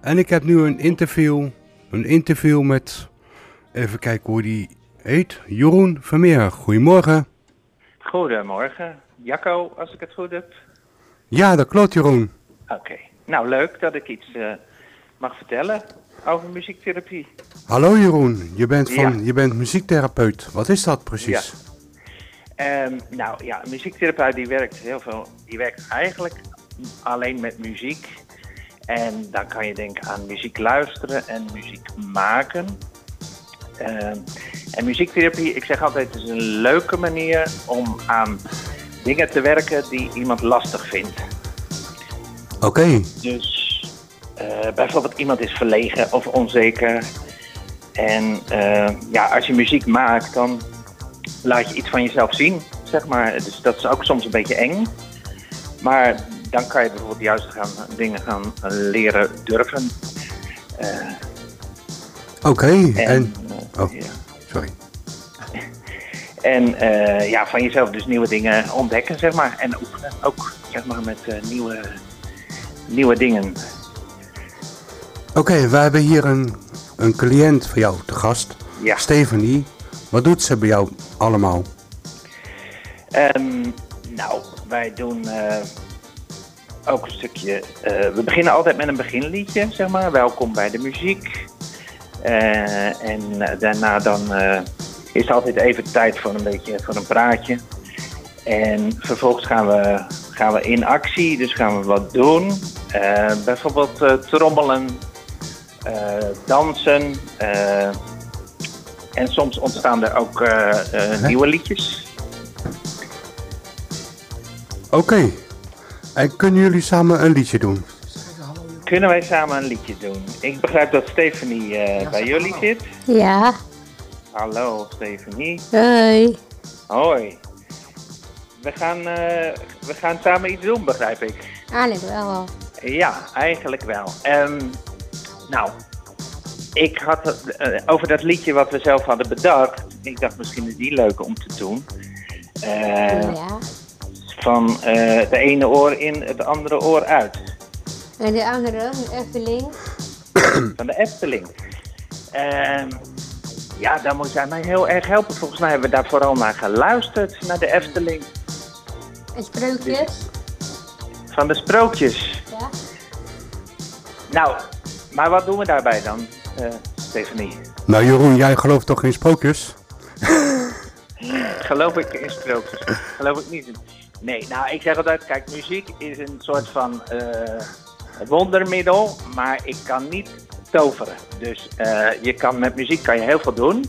En ik heb nu een interview, een interview met, even kijken hoe die heet, Jeroen Vermeer. Goedemorgen. Goedemorgen. Jacco, als ik het goed heb. Ja, dat klopt Jeroen. Oké. Nou, leuk dat ik iets eh, mag vertellen over muziektherapie. Hallo Jeroen, je bent, van, Ja. je bent muziektherapeut. Wat is dat precies? Ehm, nou ja, een muziektherapeut die werkt heel veel. Die werkt eigenlijk alleen met muziek. En dan kan je denken aan muziek luisteren en muziek maken. Ehm, en muziektherapie, ik zeg altijd, is een leuke manier om aan dingen te werken die iemand lastig vindt. Oké, Dus eh, bijvoorbeeld iemand is verlegen of onzeker. En eh, ja, als je muziek maakt, dan laat je iets van jezelf zien, zeg maar. Dus dat is ook soms een beetje eng. Maar dan kan je bijvoorbeeld juist gaan, dingen gaan leren durven. Eh, oké. en, En, eh, oh. ja. sorry. En eh, ja, van jezelf dus nieuwe dingen ontdekken, zeg maar. En oefenen ook, zeg maar, met nieuwe, nieuwe dingen. Oké, we hebben hier een, een cliënt van jou te gast. Ja. Stephanie. Wat doet ze bij jou allemaal? Ehm, nou, wij doen ook een stukje. eh, we beginnen altijd met een beginliedje, zeg maar. Welkom bij de muziek. Eh, en eh, daarna dan eh, is altijd even tijd voor een beetje voor een praatje. En vervolgens gaan we, gaan we in actie, dus gaan we wat doen. Bijvoorbeeld trommelen, dansen. en soms ontstaan er ook nieuwe liedjes. Oké. En kunnen jullie samen een liedje doen? Kunnen wij samen een liedje doen? Ik begrijp dat Stephanie eh, bij jullie zit. Ja, Hallo Stephanie. hoi. Hoi. We gaan, eh, we gaan samen iets doen, begrijp ik. Eigenlijk wel. Ja, eigenlijk wel. Ehm, nou, ik had het, eh, over dat liedje wat we zelf hadden bedacht. Ik dacht misschien is die leuk om te doen. Eh, ja. Van eh, het ene oor in, het andere oor uit. En de andere, de Efteling. van de Efteling. Ehm, ja, daar moet jij mij heel erg helpen. Volgens mij hebben we daar vooral naar geluisterd, naar de Efteling. En sprookjes. Van de sprookjes. Ja. Nou, maar wat doen we daarbij dan, eh, Stephanie? Nou Jeroen, jij gelooft toch in sprookjes? Geloof ik in sprookjes? Geloof ik niet in. Nee, nou, ik zeg altijd, kijk, muziek is een soort van eh, wondermiddel, maar ik kan niet toveren. Dus eh, je kan, met muziek kan je heel veel doen,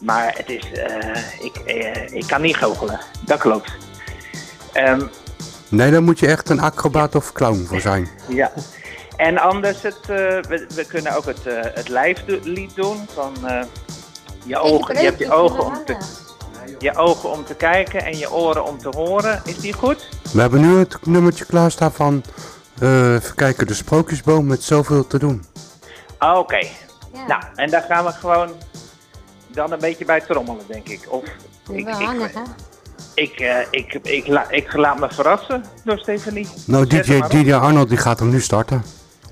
maar het is, eh, ik, ik kan niet goochelen. Dat klopt. Ehm, Nee, daar moet je echt een acrobaat of clown voor zijn. ja. En anders, het, eh, we, we kunnen ook het, het lijflied doen van eh, je ogen. Je hebt je ogen om te je ogen om te kijken en je oren om te horen. Is die goed? We hebben nu het nummertje klaarstaan van... eh even kijken, de sprookjesboom met zoveel te doen. Ah, Oké. Ja. Nou, en daar gaan we gewoon dan een beetje bij trommelen, denk ik. Of is ik, wel ik, handig, hè? ik, eh, ik, ik, la- ik laat me verrassen door Stefanie. Nou, DJ. DJ Arnold die gaat hem nu starten.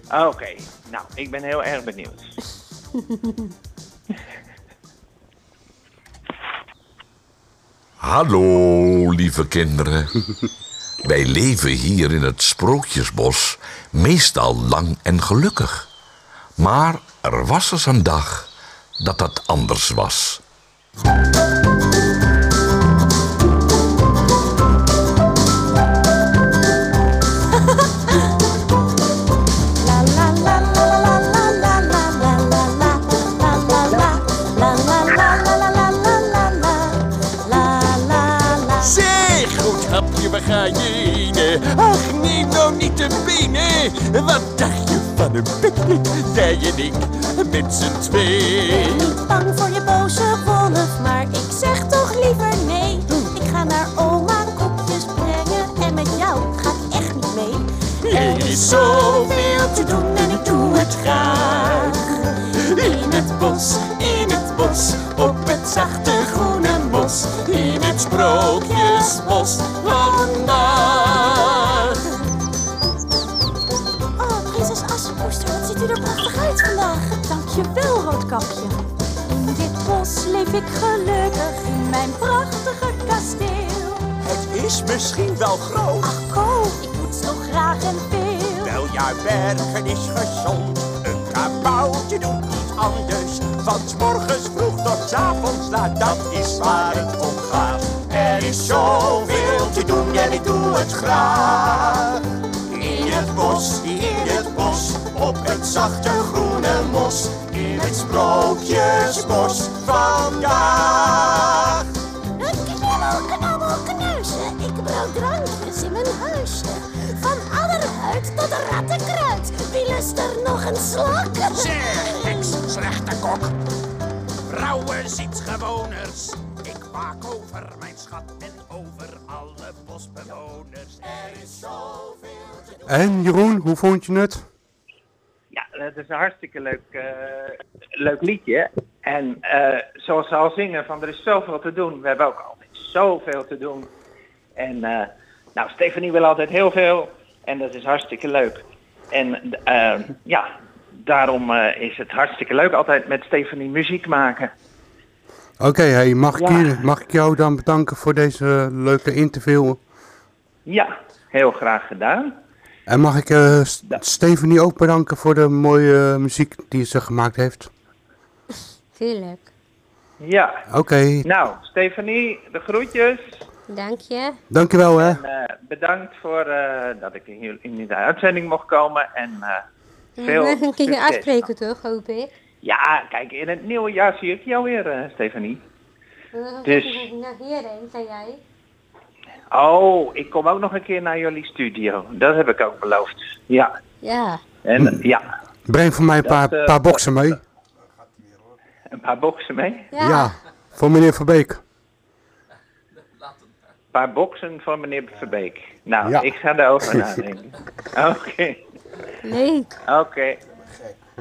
Ah, Oké. Nou, ik ben heel erg benieuwd. Hallo, lieve kinderen. Wij leven hier in het Sprookjesbos meestal lang en gelukkig. Maar er was eens een dag dat dat anders was. Waar ga je heen? Ach, neem nou niet de benen. Wat dacht je van een picknick, jij en ik, met z'n twee? Bang voor je boze wolf, maar ik zeg toch liever nee. Ik ga naar oma koekjes brengen en met jou ga ik echt niet mee. Er is zoveel te doen en ik doe het graag. In het bos, in het bos, op het zachte groene mos. In het sprookjesbos ik gelukkig in mijn prachtige kasteel. Het is misschien wel groot. Ach, Ko, ik moet zo graag en veel. Wel ja, werken is gezond. Een kabouwtje doet niet anders. Van 's morgens vroeg tot 's avonds laat, dat is waar het om gaat. Er is zoveel te doen en ik doe het graag. In het bos, in het bos, op het zachte groene mos. In het sprookjesbos vandaag. Knibbel, knabbel, knuizen. Ik brouw drankjes in mijn huisje. Van adderhuid tot rattenkruid. Wie lust er nog een slok? Zeg, heks, slechte kok. Vrouwen ziet gewoners. Ik waak over mijn schat en over alle bosbewoners. Er is zoveel te doen. En Jeroen, hoe vond je het? Ja, het is een hartstikke leuk, eh, leuk liedje. En eh, zoals ze al zingen, van er is zoveel te doen. We hebben ook altijd zoveel te doen. En eh, nou, Stefanie wil altijd heel veel. En dat is hartstikke leuk. En eh, ja, daarom is het hartstikke leuk altijd met Stefanie muziek maken. Oké, hey, mag, Ja. mag ik jou dan bedanken voor deze leuke interview? Ja, heel graag gedaan. En mag ik. Stefanie ook bedanken voor de mooie muziek die ze gemaakt heeft? Tuurlijk. Ja, Oké, nou, Stefanie, de groetjes. Dank je. dankjewel hè. En eh, bedankt voor eh, dat ik hier in de uitzending mocht komen. En eh, veel We succes. afspreken toch, hoop ik. Ja, kijk, in het nieuwe jaar zie ik jou weer, Stefanie. Uh, Dus- Naar hierheen, zei jij. Oh, ik kom ook nog een keer naar jullie studio. Dat heb ik ook beloofd. Ja, Ja. en ja, Breng voor mij een paar, Dat, paar boksen mee. Een paar boksen mee. Ja. Ja. voor meneer Verbeek. Een paar boksen van meneer Verbeek. Nou, Ja. ik ga daarover nadenken. Oké, Leuk. oké.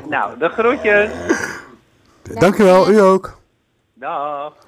Nou, de groetjes. Dankjewel, u ook. Dag.